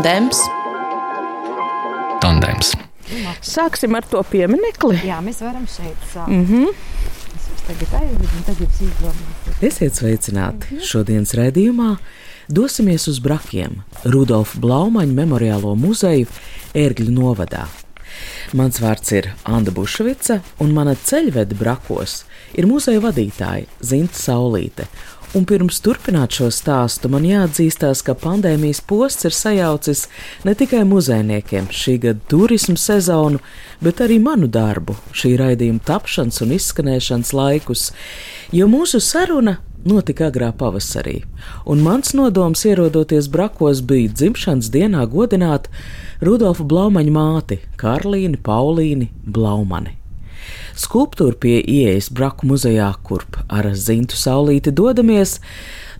Tandems. Tandems. Sāksim ar to pieminekli. Jā, mēs varam šeit sākt. Mm -hmm. Tagad aizvedu, un tagad izdomāju. Esiet sveicināti! Šodienas raidījumā dosimies uz Brakiem, Rudolfa Blaumaņa memoriālo muzeju Ērgļu novadā. Mans vārds ir Anna Bušvica, un mana ceļvede Brakos ir muzeja vadītāja Zinta Saulīte. Un pirms turpināt šo stāstu, man jāatzīstās, ka pandēmijas posts ir sajaucis ne tikai muzejniekiem šī gada turismu sezonu, bet arī manu darbu, šī raidījuma tapšanas un izskanēšanas laikus, jo mūsu saruna notika agrā pavasarī, un mans nodoms ierodoties Brakos bija dzimšanas dienā godināt Rudolfa Blaumaņa māti Karlīni Paulīni Blaumani. Skulptūra pie ieejas Braku muzejā, kurp ar zintu saulīti dodamies,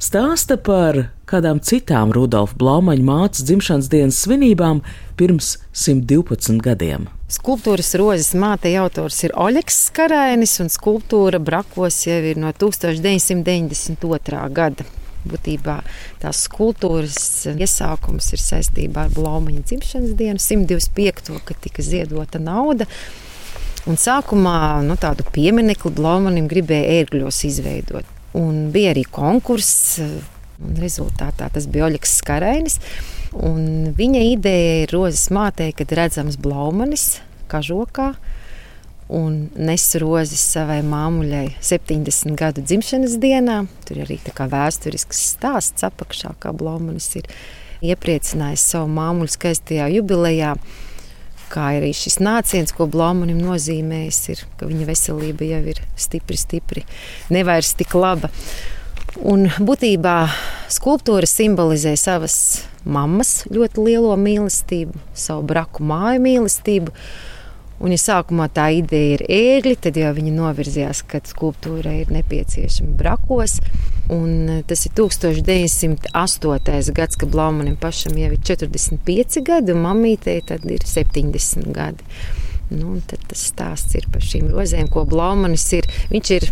stāsta par kādām citām Rudolfa Blaumaņa mātes dzimšanas dienas svinībām pirms 112 gadiem. Skulptūras rozes māte autors ir Oļegs Skarainis, un skulptūra Brakos jau ir no 1992. gada. Būtībā tās skulptūras iesākums ir saistībā ar Blaumaņa dzimšanas dienu, 125. kad tika ziedota nauda. Un sākumā nu, tādu pieminiektu Blaumanim gribēja ērgļos izveidot. Un bija arī konkurss, un rezultātā tas bija Oļegs Skarainis. Un viņa ideja ir rozes mātei, kad redzams Blaumanis kažokā un nes rozes savai māmuļai 70 gadu dzimšanas dienā. Tur ir arī vēsturisks stāsts apakšā, kā Blaumanis ir iepriecinājis savu māmuļu skaistajā jubilejā. Kā arī šis nāciens, ko Blaumanim nozīmējis, ir, ka viņa veselība jau ir stipri, stipri, nevairs tik laba. Un būtībā skulptūra simbolizē savas mammas ļoti lielo mīlestību, savu braku māju mīlestību. Un, ja sākumā tā ideja ir ērgļi, tad jau viņi novirzījās, ka skulptūra ir nepieciešama brakos. Un tas ir 1908. gads, kad Blaumanim pašam jau ir 45 gadi, un mammītei tad ir 70 gadi. Nu, tad tas stāsts ir par šīm rozēm, ko Blaumanis ir. Viņš ir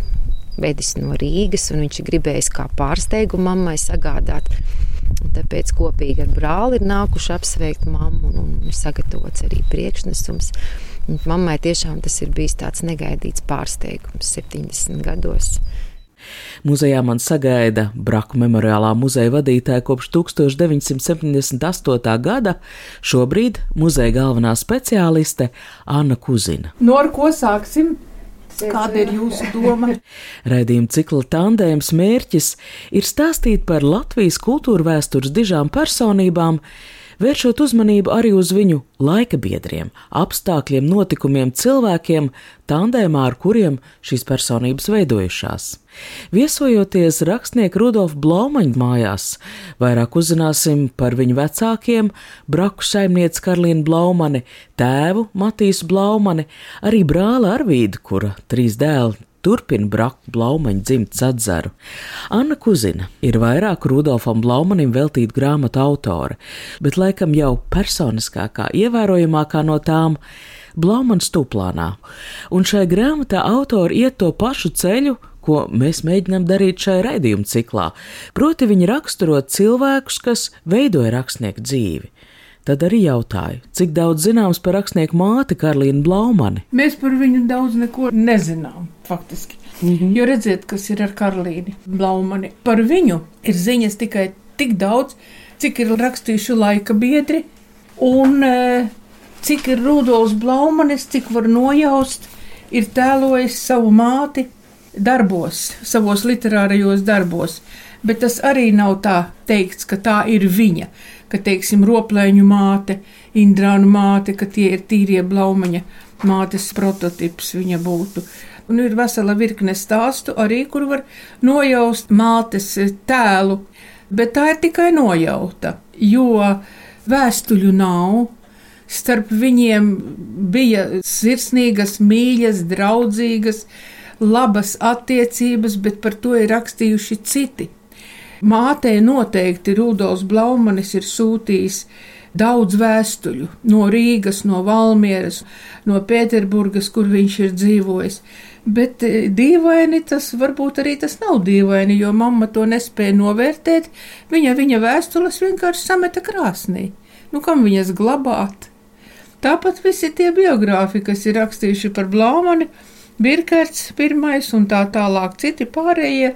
vedis no Rīgas, un viņš ir gribējis kā pārsteigumu mammai sagādāt. Un tāpēc kopīgi ar brāli ir nākuši apsveikt mammu, un, un ir sagatavots arī priekšnesums. Un mammai tiešām tas ir bijis tāds negaidīts pārsteigums 70 gados. Muzejā man sagaida Braku memoriālā muzeja vadītāja kopš 1978. gada, šobrīd muzeja galvenā speciāliste Anna Kuzina. No ar ko sāksim? Kāda ir jūsu doma? Raidījuma cikla tandēms mērķis ir stāstīt par Latvijas kultūra vēstures dižām personībām, vēršot uzmanību arī uz viņu laika biedriem, apstākļiem, notikumiem, cilvēkiem, tandēmā, ar kuriem šīs personības veidojušās. Viesojoties rakstnieka Rudolfa Blaumaņa mājās, vairāk uzzināsim par viņu vecākiem, braku saimnieci Karlīnu Blaumani, tēvu Matīsu Blaumani, arī brāli Arvīdu, kura trīs dēli turpina braku Blaumaņa dzimtas atzaru. Anna Kuzina ir vairāk Rudolfam Blaumanim veltīta grāmatu autore, bet laikam jau personiskākā, ievērojamākā no tām Blaumans Tuplānā. Un šai grāmatā autori iet to pašu ceļu, ko mēs mēģinām darīt šajā raidījuma ciklā. Proti, viņi raksturo cilvēkus, kas veidoja rakstnieku dzīvi. Tad arī jautāju, cik daudz zināms par rakstnieku māti Karlīnu Blaumani. Mēs par viņu daudz neko nezinām, faktiski. Mm -hmm. Jo redziet, kas ir ar Karlīnu Blaumani. Par viņu ir ziņas tikai tik daudz, cik ir rakstījuši laika biedri un e, cik ir Rudolfs Blaumanis, cik var nojaust, ir tēlojis savu māti darbos, savos literārajos darbos. Bet tas arī nav tā teikts, ka tā ir viņa ka, teiksim, roplēņu māte, Indrānu māte, ka tie ir tīrie blaumaņa mātes prototyps viņa būtu. Un ir vesela virkne stāstu arī, kur var nojaust mātes tēlu, bet tā ir tikai nojauta, jo Vēstuļu nav. Starp viņiem bija sirsnīgas, mīļas, draudzīgas, labas attiecības, bet par to ir rakstījuši citi. Mātei noteikti Rudolfs Blaumanis ir sūtījis daudz vēstuļu no Rīgas, no Valmieras, no Pēterburgas, kur viņš ir dzīvojis. Bet e, dīvaini tas varbūt arī tas nav dīvaini, jo mamma to nespēja novērtēt. Viņa viņa vēstules vienkārši sameta krāsnī. Nu, kam viņas glabāt? Tāpat visi tie biogrāfi, kas ir rakstījuši par Blaumani, Birkerts pirmais un tā tālāk citi pārējie,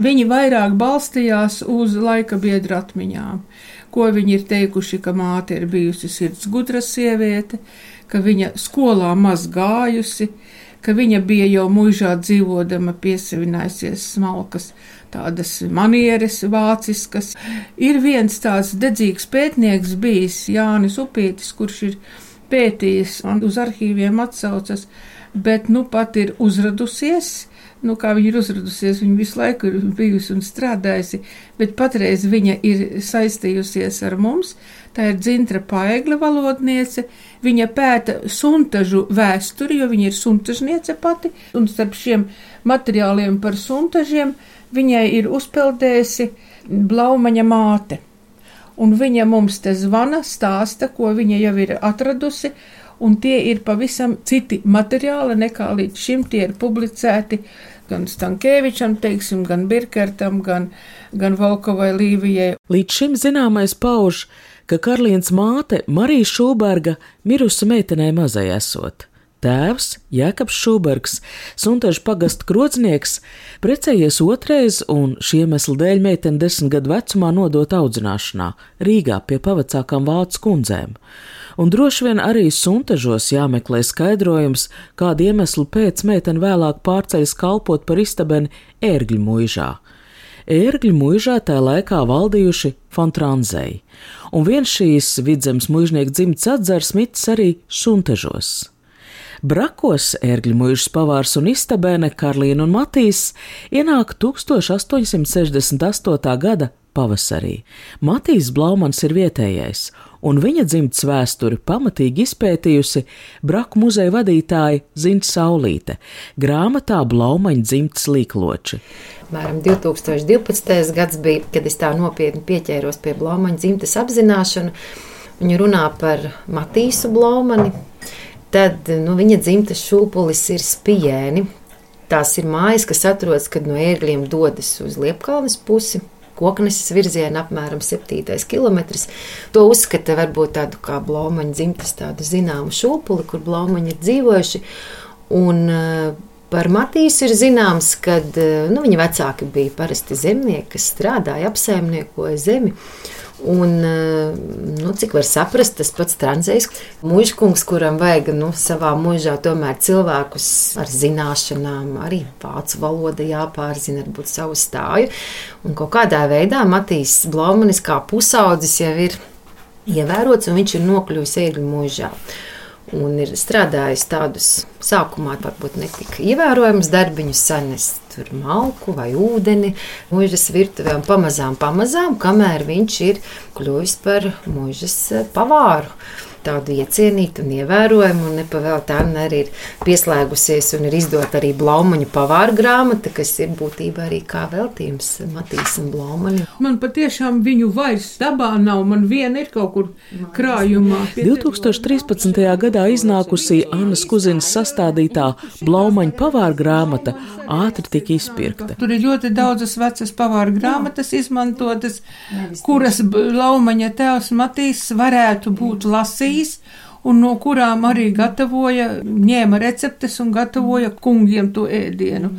viņi vairāk balstījās uz laika biedru atmiņām ko viņi ir teikuši, ka māte ir bijusi sirds gudra sieviete, ka viņa skolā maz gājusi, ka viņa bija jau mūžā dzīvodama piesavinājusies smalkas tādas manieres vāciskas. Ir viens tāds dedzīgs pētnieks bijis Jānis Upītis, kurš ir pētījis un uz arhīviem atsaucas, bet nu pat ir uzradusies nu, kā viņa ir uzradusies, viņa visu laiku ir bijusi un strādājusi, bet patreiz viņa ir saistījusies ar mums. Tā ir Dzintra Paegla valodniece. Viņa pēta suntažu vēsturi, jo viņa ir suntažniece pati, un starp šiem materiāliem par suntažiem viņai ir uzpeldējusi Blaumaņa māte. Un viņa mums te zvana, stāsta, ko viņa jau ir atradusi, un tie ir pavisam citi materiāli nekā līdz šim tie ir publicēti gan Stankēvičam, teiksim, gan Birkertam, gan, gan Volkovai Līvijai. Līdz šim zināmais pauž, ka Karlīns māte Marija Šūberga mirusi meitenei mazai esot. Tēvs, Jēkabs Šubergs, suntažu pagastu krocnieks, precējies otrais un šī iemesla dēļ meiteni desmit gadu vecumā nodot audzināšanā Rīgā pie pavacākām vācu kundzēm un droši vien arī suntažos jāmeklē skaidrojums, kādu iemeslu pēc meitene vēlāk pārceļas kalpot par istabeni ērgļu mūžā. Ērgļu mūžā tajā laikā valdījuši Fontranzei, un viens šīs vidzemes mūžnieku dzimts atzars mitis arī suntažos. Brakos ērgļu mūžas pavārs un istabēne Karlīna un Matīs ienāk 1868. gada pavasarī. Matīs Blaumans ir vietējais, un viņa dzimtas vēsturi pamatīgi izpētījusi Braku muzeja vadītāja Zina Saulīte grāmatā Blaumaņa dzimtas līkloči. Mēram 2012. gads bija, kad es tā nopietni pieķēros pie Blaumaņa dzimtas apzināšanu. Viņa runā par Matīsu Blaumani, tad nu, viņa dzimtas šūpulis ir spijēni. Tās ir mājas, kas atrodas, kad no ērgļiem dodas uz Liepkalnes pusi, kokneses virzienā, apmēram 7 km. To uzskata varbūt tādu kā blaumaņa dzimtas, tādu zināmu šūpuli, kur blaumaņi ir dzīvojuši. Un, eh, Par Matīsu ir zināms, ka eh, nu, viņa vecāki bija parasti zemnieki, kas strādāja, apsaimniekoja zemi. Un, eh, nu, cik var saprast, tas pats tranzējs mūžkungs, kuram vajag nu, savā mūžā tomēr cilvēkus ar zināšanām, arī vācu valoda jāpārzina, varbūt savu stāju. Un kaut kādā veidā Matīs Blaumanis kā pusaudzis jau ir ievērots, un viņš ir nokļuvis ēgļu mūžā un ir strādājis tādus sākumā varbūt netik ievērojamus darbiņus, sanest tur malku vai ūdeni mūžas virtuvē un pamazām, pamazām, kamēr viņš ir kļuvis par mūžas pavāru tādu iecienītu un ievērojumu. Un nepavēlta Anna arī ir pieslēgusies un ir izdota arī Blaumaņa pavāra grāmata, kas ir būtībā arī kā veltījums Matīsam Blaumaņam. Man patiešām viņu vairs dabā nav, man viena ir kaut kur krājumā. 2013. gadā iznākusī Annas Kuzinas sastādītā Blaumaņa pavāra grāmata ātri tika izpirkta. Tur ir ļoti daudzas vecas pavāra grāmatas izmantotas, kuras Blaumaņa tēvs Matīs varētu būt lasīt Latvijas, un no kurām arī gatavoja, ņēma receptes un gatavoja kungiem to ēdienu.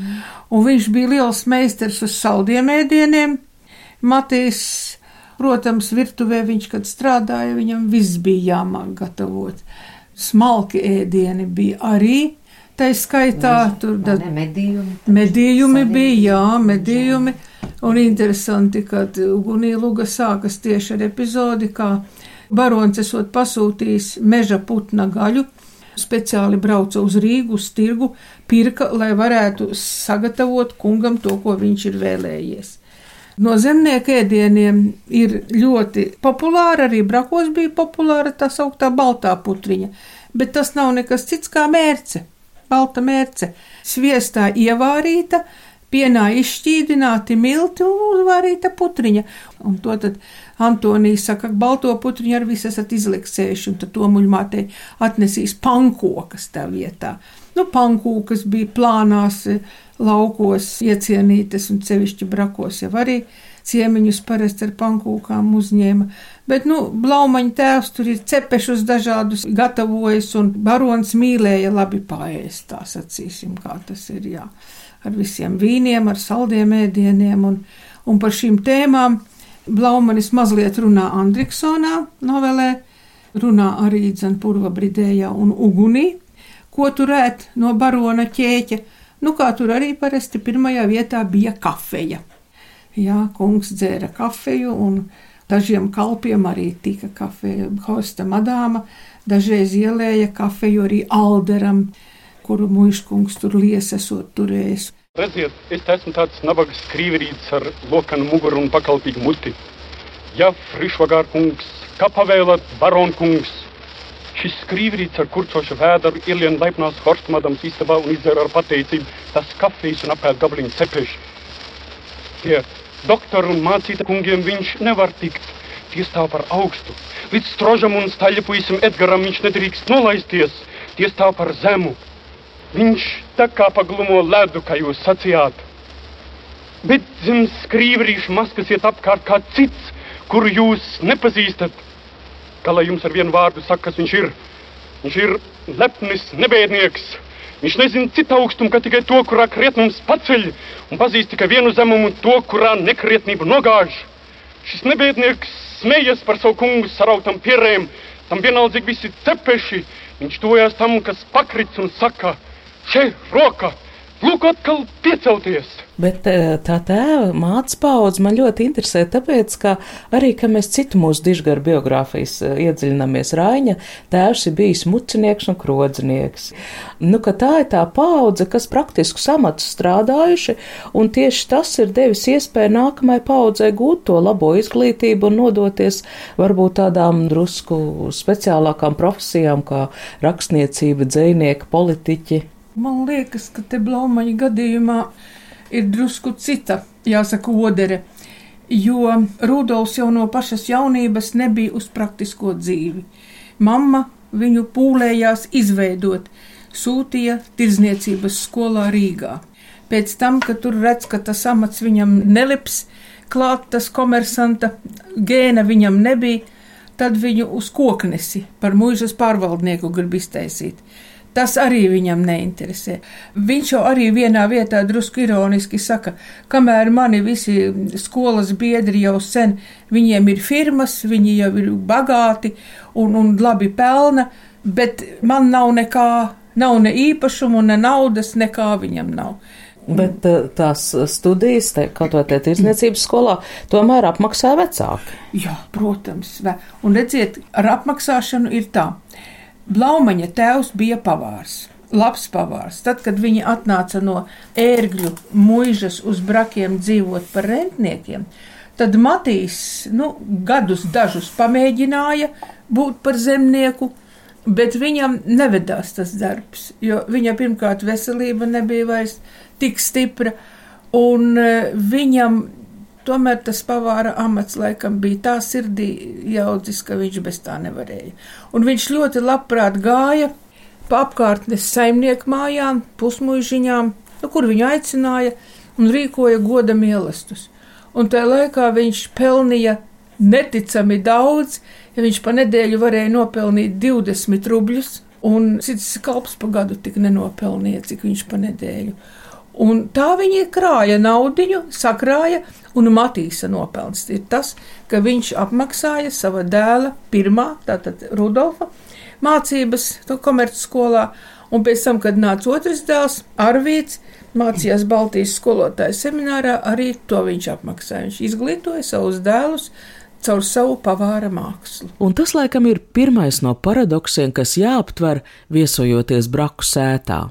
Un viņš bija liels meistars uz saldiem ēdieniem. Matīs, protams, virtuvē viņš, kad strādāja, viņam viss bija jāmāk gatavot. Smalki ēdieni bija arī. Tā skaitā tur bija medījumi. Medījumi bija, jā, medījumi. Un interesanti, ka Ugunī Luga sākas tieši ar epizodi, kā Barons esot pasūtījis meža putna gaļu, speciāli brauca uz Rīgu, uz tirgu, pirka, lai varētu sagatavot kungam to, ko viņš ir vēlējies. No zemnieku ēdieniem ir ļoti populāra, arī brakos bija populāra tā sauktā baltā putriņa, bet tas nav nekas cits kā mērce, balta mērce, sviestā ievārīta, pienā izšķīdināti milti un uzvārīta putriņa. Un to tad Antonija saka, ka balto putriņu ar visu esat izliksējuši, un tad to muļmātei atnesīs pankokas tā vietā. Nu, pankūkas bija plānās laukos iecienītas un sevišķi brakos jau arī ciemiņus parasti ar pankūkām uzņēma. Bet, nu, blaumaņa tēvs tur ir cepešus dažādus gatavojis un barons mīlēja labi paēst, tā sacīsim, kā tas ir, jā ar visiem vīniem, ar saldiem ēdieniem, un, un par šīm tēmām Blaumanis mazliet runā Andriksonā novelē, runā arī Dzenpurva bridējā un ugunī, ko turēt no barona ķēķa, nu kā tur arī parasti pirmajā vietā bija kafeja. Jā, kungs dzēra kafeju un dažiem kalpiem arī tika kafeja hosta madāma, dažreiz ielēja kafeju arī alderam, kuru muškungs tur liesesot turējis. Redziet, es esmu tāds nabaga skrīverīts ar lokanu muguru un pakalpīgu muti. Ja frišvagār kungs, kā pavēlat baron kungs, šis skrīverīts ar kurcošu vēdaru ielien laipnās horstmadams istabā un izdzer ar pateicību tas kafijas un apēd gabliņu cepeši. Tie doktoru un mācīta kungiem viņš nevar tikt. Tie stāv par augstu. Līdz strožam un staļpuisim Edgaram viņš nedrīkst nolaisties. Tie stāv par zemu. Viņš tā kā paglumo ledu, kā jūs sacījāt. Bet zem skrīvrīšu maskas iet apkārt kā cits, kuru jūs nepazīstat. Kā lai jums ar vienu vārdu saka, kas viņš ir? Viņš ir lepnis, nebēdnieks. Viņš nezina citu augstumu, kā tikai to, kurā krietnums paceļ, un pazīst tikai vienu zemumu, to, kurā nekrietnība nogāž. Šis nebēdnieks smējas par savu kungu sarautam pierēm, tam vienaldzīgi visi cepeši. Viņš tojas tam, kas pakrits un saka – Še, roka! Lūk, atkal piecelties! Bet eh, tā tēva mātes paudze man ļoti interesē, tāpēc, ka arī, ka mēs citu mūsu dižgaru biogrāfijas eh, iedziļināmies, Raiņa tēvs ir bijis mucinieks un krodzinieks. Nu, ka tā ir tā paudze, kas praktisku samatu strādājuši, un tieši tas ir devis iespēju nākamajai paudzei gūt to labo izglītību un nodoties varbūt tādām drusku speciālākām profesijām, kā rakstniecība, dzēnieki, politiķi. Man liekas, ka te blaumaņa gadījumā ir drusku cita, jāsaka, odere, jo Rudolfs jau no pašas jaunības nebija uz praktisko dzīvi. Mamma viņu pūlējās izveidot, sūtīja tirzniecības skolā Rīgā. Pēc tam, kad tur redz, ka tas amats viņam nelips, klāt tas komersanta gēna viņam nebija, tad viņu uz koknesi par mūžas pārvaldnieku grib iztaisīt. Tas arī viņam neinteresē. Viņš jau arī vienā vietā drusku ironiski saka, kamēr mani visi skolas biedri jau sen, viņiem ir firmas, viņi jau ir bagāti un, un labi pelna, bet man nav nekā, nav ne īpašumu, ne naudas, nekā viņam nav. Bet eh, tās studijas, te, kaut vai te tirzniecības skolā, tomēr apmaksā vecāki. Jā, protams. Un redziet, ar apmaksāšanu ir tā. Blaumaņa tēvs bija pavārs. Labs pavārs. Tad, kad viņi atnāca no ērgļu mūžas uz brakiem dzīvot par rentniekiem, tad Matīs nu, gadus dažus pamēģināja būt par zemnieku, bet viņam nevedās tas darbs, jo viņa pirmkārt veselība nebija vairs tik stipra, un eh, viņam Tomēr tas pavāra amats laikam bija tā sirdī jaudzis, ka viņš bez tā nevarēja. Un viņš ļoti labprāt gāja pa apkārtnes saimnieku mājām, pusmuižiņām, nu, kur viņu aicināja un rīkoja goda mīlestus. Un tajā laikā viņš pelnīja neticami daudz, ja viņš pa nedēļu varēja nopelnīt 20 rubļus, un cits kalps pa gadu tik nenopelnīja, cik viņš pa nedēļu. Un tā viņi krāja naudiņu, sakrāja, un Matīsa nopelns ir tas, ka viņš apmaksāja sava dēla pirmā, tātad Rudolfa, mācības komercskolā, un pēc tam, kad nāca otrs dēls, Arvīts, mācījās Baltijas skolotāju seminārā, arī to viņš apmaksāja. Viņš izglītoja savus dēlus caur savu pavāra mākslu. Un tas laikam ir pirmais no paradoksiem, kas jāaptver viesojoties braku sētā.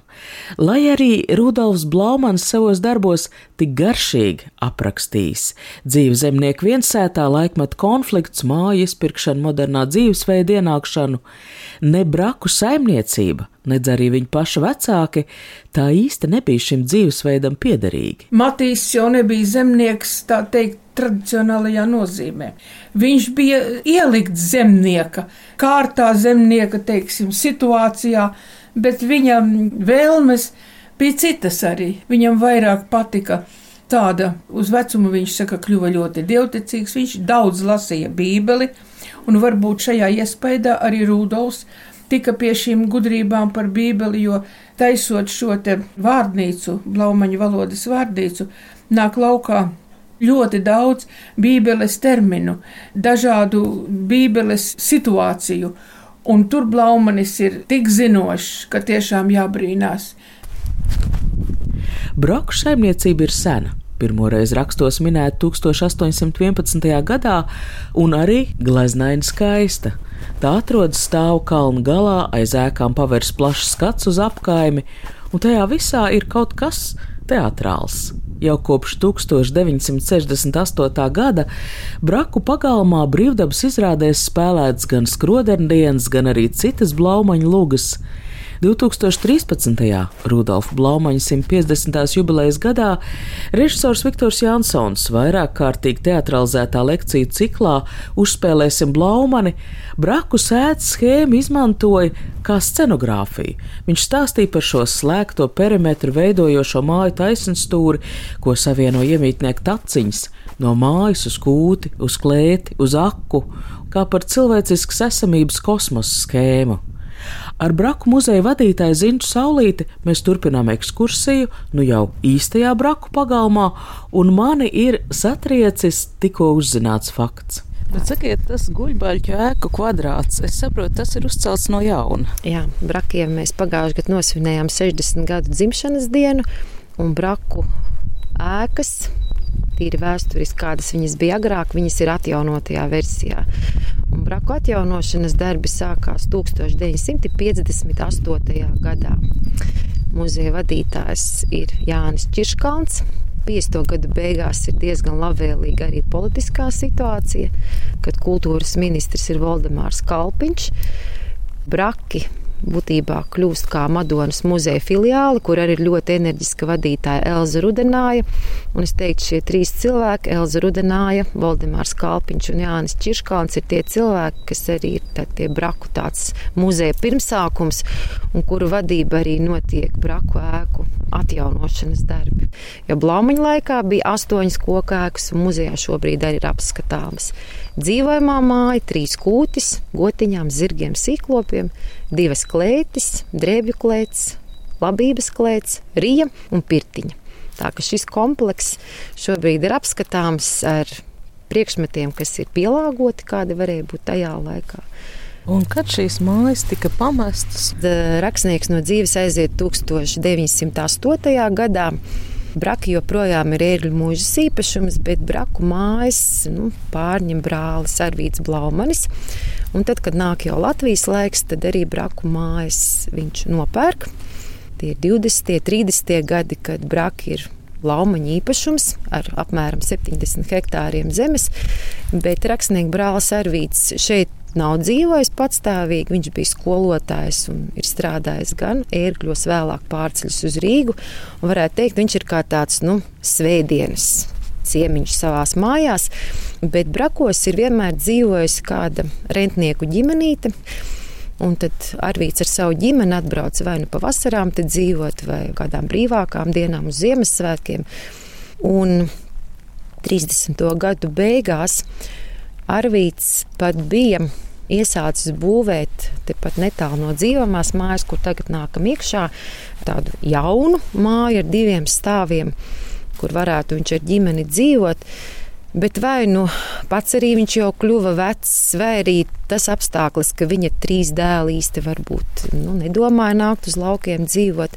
Lai arī Rudolfs Blaumans savos darbos tik garšīgi aprakstījis dzīvi zemnieku viensētā, laikmetu konflikts, māju izpirkšanu, modernā dzīvesveida ienākšanu, ne braku saimniecība, nedz arī viņa paša vecāki, tā īsti nebija šim dzīvesveidam piederīgi. Matīs jau nebija zemnieks, tā teikt, tradicionālajā nozīmē. Viņš bija ielikts zemnieka, kārtā zemnieka, teiksim, situācijā, bet viņam vēlmes bija citas arī. Viņam vairāk patika tāda, uz vecumu viņš saka, kļuva ļoti dievticīgs, viņš daudz lasīja bībeli, un varbūt šajā iespējā arī Rudolfs tika pie šīm gudrībām par bībeli, jo taisot šo te vārdnīcu, blaumaņu valodas vārdnīcu, nāk laukā ļoti daudz bībeles terminu, dažādu bībeles situāciju, un tur Blaumanis ir tik zinošs, ka tiešām jābrīnās. Braku saimniecība ir sena. Pirmoreiz rakstos minēta 1811. gadā, un arī gleznaini skaista. Tā atrodas stāvu kalnu galā, aiz ēkām pavērs plašs skats uz apkaimi, un tajā visā ir kaut kas teātrāls. Jau kopš 1968. gada Braku pagalmā brīvdabas izrādēs spēlēts gan skrodendienas, gan arī citas blaumaņu lugas. 2013. Rudolfa Blaumaņa 150. jubilejas gadā režisors Viktors Jansons vairāk kārtīgi teatralizētā lekciju ciklā Uzspēlēsim Blaumani braku sēdes schēmu izmantoja kā scenogrāfiju. Viņš stāstīja par šo slēgto perimetru veidojošo māju taisnstūri, ko savieno iemītnieku taciņas no mājas uz kūti, uz klēti, uz aku, kā par cilvēciskas esamības kosmosa schēmu. Ar Braku muzeja vadītāju Zintu Saulīti mēs turpinām ekskursiju, nu jau īstajā Braku pagalmā, un mani ir satriecis tikko uzzināts fakts. Bet sakiet, tas guļbaļķu ēku kvadrāts, es saprotu, tas ir uzcelts no jauna. Jā, Brakiem mēs pagājušajā gadā nosvinējām 60 gadu dzimšanas dienu, un Braku ēkas tīri vēsturiski, kādas viņas bija agrāk, viņas ir atjaunotajā versijā. Un braku atjaunošanas darbi sākās 1958. gadā. Muzeja vadītājs ir Jānis Čirškalns. 50. gadu beigās ir diezgan labvēlīga arī politiskā situācija, kad kultūras ministrs ir Valdemārs Kalpiņš. Braki būtībā kļūst kā Madonas muzeja filiāli, kur arī ir ļoti enerģiska vadītāja Elza Rudenāja. Un es teiktu, šie trīs cilvēki, Elza Rudenāja, Valdemārs Kalpiņš un Jānis Čirškāns, ir tie cilvēki, kas arī ir tā, tie braku tāds muzeja pirmsākums, un kuru vadība arī notiek braku ēku atjaunošanas darbi. Jo Blaumaņa laikā bija astoņas kokēkas, un muzejā šobrīd arī ir apskatāmas. Dzīvojamā māja, trīs kūtis, gotiņām, zirgiem, sīklopiem, divas klētis, drēbju klēts, labības klēts, rija un pirtiņa. Tā ka šis komplekss šobrīd ir apskatāms ar priekšmetiem, kas ir pielāgoti, kādi varēja būt tajā laikā. Un kad šīs mājas tika pamestas? Rakstnieks no dzīves aiziet 1908. gadā. Braki joprojām ir ērgļu mūžas īpašums, bet braku mājas nu, pārņem brālis Arvīts Blaumanis. Un tad, kad nāk jau Latvijas laiks, tad arī braku mājas viņš nopērk. Tie ir 20, 30 gadi, kad braki ir laumaņa īpašums ar apmēram 70 hektāriem zemes, bet rakstnieks brālis Arvīts šeit nav dzīvojis patstāvīgi. Viņš bija skolotājs un ir strādājis gan ērgļos, vēlāk pārceļus uz Rīgu. Varētu teikt, viņš ir kā tāds nu, svētdienas ciemiņš savā mājās, bet Brakos ir vienmēr dzīvojusi kāda rentnieku ģimenīte. Un tad Arvīts ar savu ģimeni atbrauc vai nu pavasarām dzīvot, vai kādām brīvākām dienām uz Ziemassvētkiem. Un 30. gadu beigās Arvīts pat bija iesācis būvēt tepat netālu no dzīvamās mājas, kur tagad nākam iekšā, tādu jaunu māju ar diviem stāviem, kur varētu viņš ar ģimeni dzīvot. Bet vai nu pats arī viņš jau kļuva vecs, vai arī tas apstākļus, ka viņa trīs dēli īsti varbūt nu, nedomāja nākt uz laukiem dzīvot,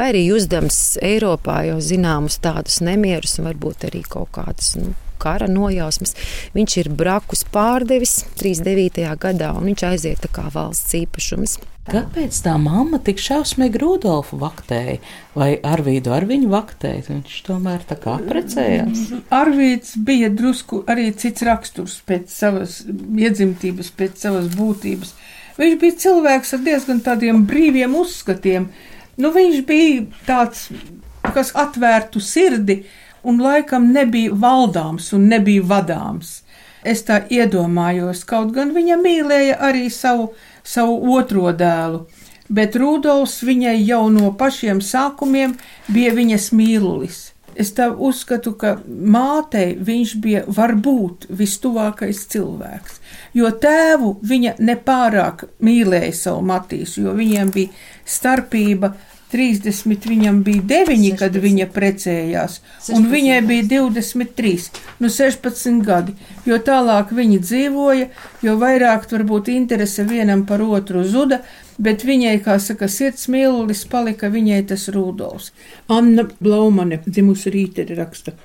vai arī uzdams Eiropā jau zināmus tādus nemierus un varbūt arī kaut kādas nu, kara nojausmas. Viņš ir brakus pārdevis 39. gadā, un viņš aiziet tā kā valsts īpašums. Kāpēc tā mamma tik šausmīgi Rudolfu vaktēja, vai Arvīdu ar viņu vaktēja? Viņš tomēr tā kā precējās. Arvīds bija drusku arī cits raksturs pēc savas iedzimtības, pēc savas būtības. Viņš bija cilvēks ar diezgan tādiem brīviem uzskatiem. Nu, viņš bija tāds, kas atvērtu sirdi un laikam nebija valdāms un nebija vadāms. Es tā iedomājos, kaut gan viņa mīlēja arī savu savu otro dēlu, bet Rudolfs viņai jau no pašiem sākumiem bija viņas mīlulis. Es tā uzskatu, ka mātei viņš bija varbūt vistuvākais cilvēks, jo tēvu viņa nepārāk mīlēja savu Matīsu, jo viņiem bija starpība 30, viņam bija 9, 16. kad viņa precējās, 16. un viņai bija 23, nu 16 gadi. Jo tālāk viņi dzīvoja, jo vairāk varbūt interese vienam par otru zuda, bet viņai, kā saka, sirds mīlulis palika viņai tas Rudolfs. Anna Blaumane, dzimusi rīteri raksta.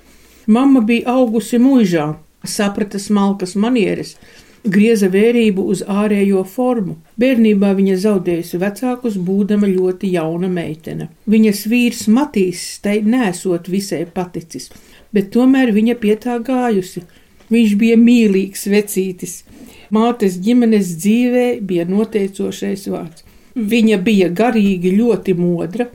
Mama bija augusi mūžā, saprata smalkas manieres grieza vērību uz ārējo formu. Bērnībā viņa zaudējusi vecākus, būdama ļoti jauna meitene. Viņas vīrs Matīs tai nesot visai paticis, bet tomēr viņa pie tā gājusi. Viņš bija mīlīgs vecītis. Mātes ģimenes dzīvē bija noteicošais vārds. Viņa bija garīgi ļoti modra,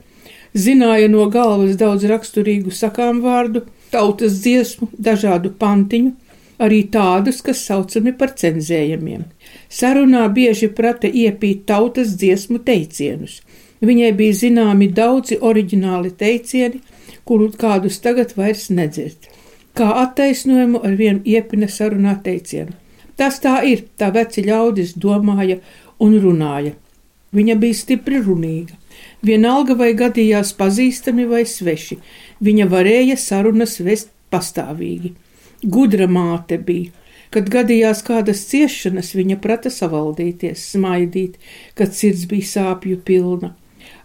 zināja no galvas daudz raksturīgu sakām vārdu, tautas dziesmu, dažādu pantiņu, arī tādus, kas saucami par cenzējumiem. Sarunā bieži prata iepīt tautas dziesmu teicienus. Viņai bija zināmi daudzi oriģināli teicieni, kuru kādus tagad vairs nedzird. Kā attaisnojumu ar vienu iepina sarunā teicienu. Tas tā ir, tā veci ļaudis domāja un runāja. Viņa bija stipri runīga. Vienalga vai gadījās pazīstami vai sveši, viņa varēja sarunas vest pastāvīgi. Gudra māte bija. Kad gadījās kādas ciešanas, viņa prata savaldīties, smaidīt, kad sirds bija sāpju pilna.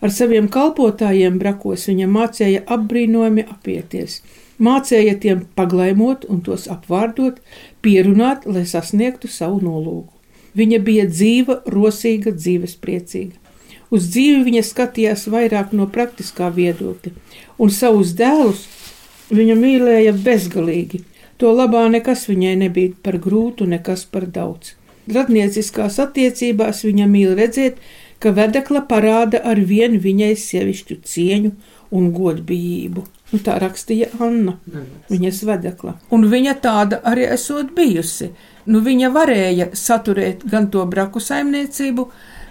Ar saviem kalpotājiem brakos viņa mācīja apbrīnojami apieties, mācīja tiem paglaimot un tos apvārdot, pierunāt, lai sasniegtu savu nolūku. Viņa bija dzīva, rosīga, dzīvespriecīga. Uz dzīvi viņa skatījās vairāk no praktiskā viedokļa, un savus dēlus viņa mīlēja bezgalīgi, To labā nekas viņai nebija par grūtu, nekas par daudz. Radnieciskās attiecībās viņa mīl redzēt, ka vedekla parāda ar vienu viņai sievišķu cieņu un godbijību. Nu, tā rakstīja Anna, viņas vedekla. Un viņa tāda arī esot bijusi. Nu, viņa varēja saturēt gan to braku saimniecību,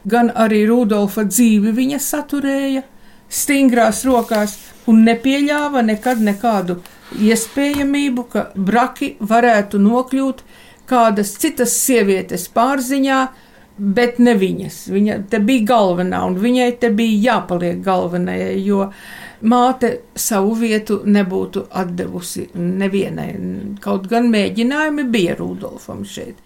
gan arī Rudolfa dzīvi viņa saturēja stingrās rokās un nepieļāva nekad nekādu iespējamību, ka braki varētu nokļūt kādas citas sievietes pārziņā, bet ne viņas. Viņa te bija galvenā, un viņai te bija jāpaliek galvenajai, jo māte savu vietu nebūtu atdevusi nevienai. Kaut gan mēģinājumi bija Rudolfam šeit.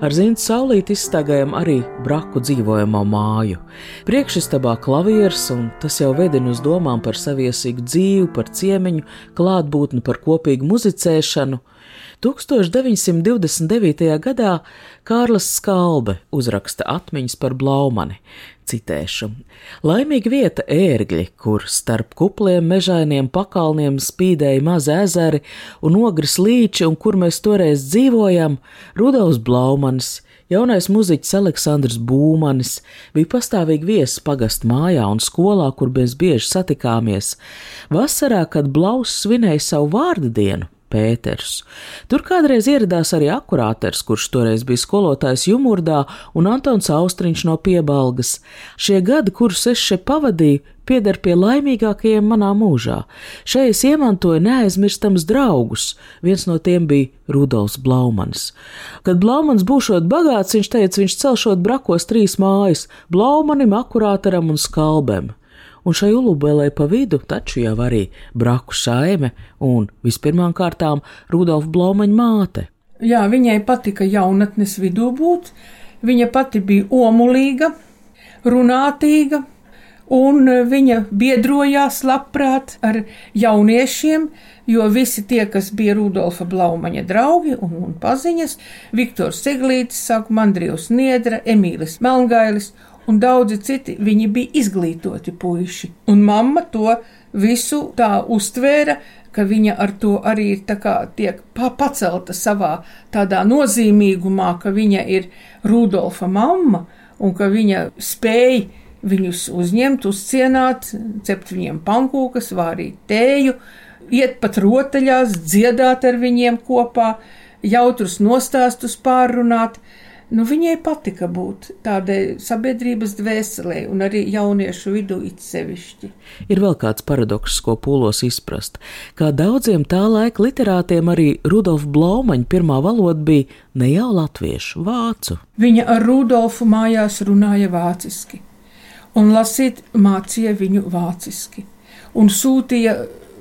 Ar zīmju saulīti izstaigājam arī braku dzīvojamo māju. Priekšstabā klavieres, un tas jau vedina uz domām par saviesīgu dzīvi, par ciemiņu, klātbūtni, par kopīgu muzicēšanu. 1929. gadā Kārlis Skalbe uzraksta atmiņas par Blaumani. Citēšu: Laimīga vieta ērgļi, kur starp kupliem mežainiem pakalniem spīdēja mazi ezeri un ogres līči, un kur mēs toreiz dzīvojam, Rudolfs Blaumanis, jaunais muziķis Aleksandrs Būmanis, bija pastāvīgi viesis pagastu mājā un skolā, kur mēs bieži satikāmies. Vasarā, kad Blaus svinēja savu vārdu dienu, Pēters. Tur kādreiz ieradās arī akurāters, kurš toreiz bija skolotājs Jumurdā, un Antons Austriņš no Piebalgas. Šie gadi, kurus es šeit pavadīju, pieder pie laimīgākajiem manā mūžā. Šeit es iemantoju neaizmirstams draugus. Viens no tiem bija Rudolfs Blaumans. Kad Blaumans būšot bagāts, viņš teica, viņš celšot brakos trīs mājas - Blaumanim, akurātaram un skalbem un šai ulubelē pa vidu taču jau arī braku saime un vispirmām kārtām Rudolfa Blaumaņa māte. Jā, viņai patika jaunatnes vidū būt, viņa pati bija omulīga, runātīga, un viņa biedrojās labprāt ar jauniešiem, jo visi tie, kas bija Rudolfa Blaumaņa draugi un, un paziņas, Viktors Seglītis, saka, Mandrijus Niedra, Emīlis Melngailis un daudzi citi, viņi bija izglītoti puiši. Un mamma to visu tā uztvēra, ka viņa ar to arī tiek pacelta savā tādā nozīmīgumā, ka viņa ir Rudolfa mamma un ka viņa spēja viņus uzņemt, uzcienāt, cept viņiem pankūkas, vārīt tēju, iet pat rotaļās, dziedāt ar viņiem kopā, jautrus nostāstus pārrunāt. Nu, viņai patika būt tādai sabiedrības dvēselē, un arī jauniešu vidū it sevišķi. Ir vēl kāds paradoks, ko pūlos izprast. Kā daudziem tā laika literātiem, arī Rudolfa Blaumaņa pirmā valoda bija ne jau latviešu, vācu. Viņa ar Rudolfu mājās runāja vāciski, un lasīt mācīja viņu vāciski, un sūtīja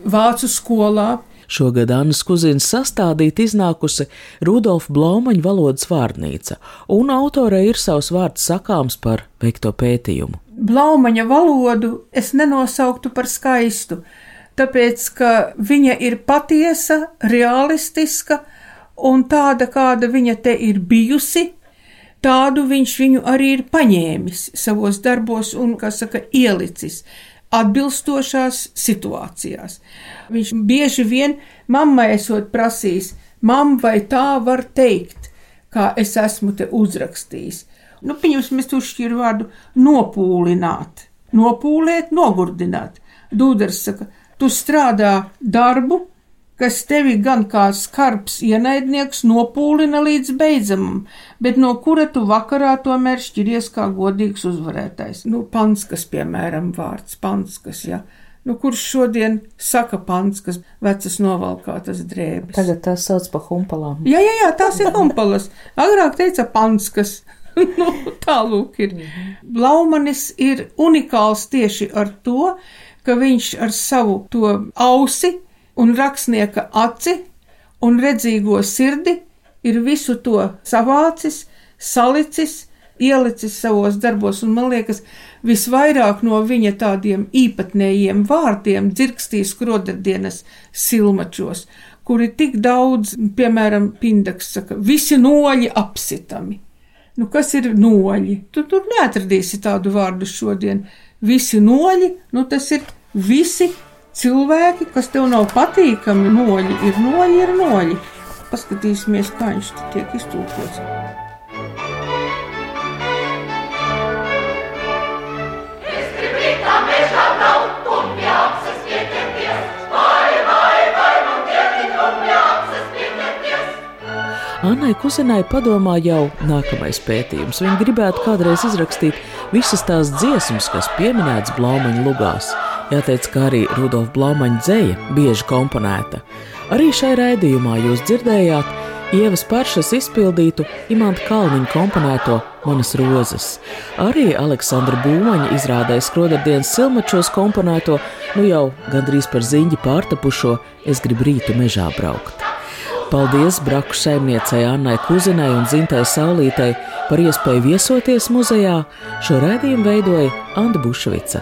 vācu skolā Šogad Annas Kuzins sastādīt iznākusi Rudolfa Blaumaņa valodas vārnīca, un autorei ir savs vārds sakāms par veikto pētījumu. Blaumaņa valodu es nenosauktu par skaistu, tāpēc, ka viņa ir patiesa, realistiska un tāda, kāda viņa te ir bijusi, tādu viņš viņu arī ir paņēmis savos darbos un, kā saka, ielicis atbilstošās situācijās. Viņš bieži vien mammai esot prasījis, mam vai tā var teikt, kā es esmu te uzrakstījis. Nu, pieņemsim, es uzšķiru vārdu nopūlināt, nopūlēt, nogurdināt. Dūders saka, tu strādā darbu, kas tevi gan kā skarbs ienaidnieks nopūlina līdz beidzamam, bet no kura tu vakarā tomēr šķiries kā godīgs uzvarētājs. Nu, panskas, piemēram, vārds panskas, jā. Ja. Nu, kurš šodien saka panskas, vecas novalkātas drēbes? Tagad tās sauc par humpalām. Jā, jā, jā, tās ir humpalas. Agrāk teica panskas. nu, tālūk ir. Blaumanis ir unikāls tieši ar to, ka viņš ar savu to ausi un rakstnieka aci un redzīgo sirdi ir visu to savācis, salicis, ielicis savos darbos, un man liekas, visvairāk no viņa tādiem īpatnējiem vārdiem dzirkstīs krodardienas silmačos, kuri tik daudz, piemēram, Pindaks saka, visi noļi apsitami. Nu, kas ir noļi? Tu tur neatradīsi tādu vārdu šodien. Visi noļi, nu tas ir visi cilvēki, kas tev nav patīkami, noļi ir noļi, ir noļi. Paskatīsimies, kā viņš tiek iztūkots. Annai Kuzinai padomā jau nākamais pētījums. Viņa gribētu kādreiz izrakstīt visas tās dziesmas, kas pieminētas Blaumaņa lugās. Jāteic, ka arī Rudolf Blaumaņa dzēja bieži komponēta. Arī šai raidījumā jūs dzirdējāt Ievas Paršas izpildītu Imanta Kalniņa komponēto Manas rozes. Arī Aleksandra Būmaņa izrādēja skrodardienas silmačos komponēto, nu jau gandrīz par ziņģi pārtapušo Es gribu rītu mežā braukt. Paldies Braku saimniecei Annai Kuzinai un Zintai Saulītei par iespēju viesoties muzejā. Šo raidījumu veidoja Anna Bušvica,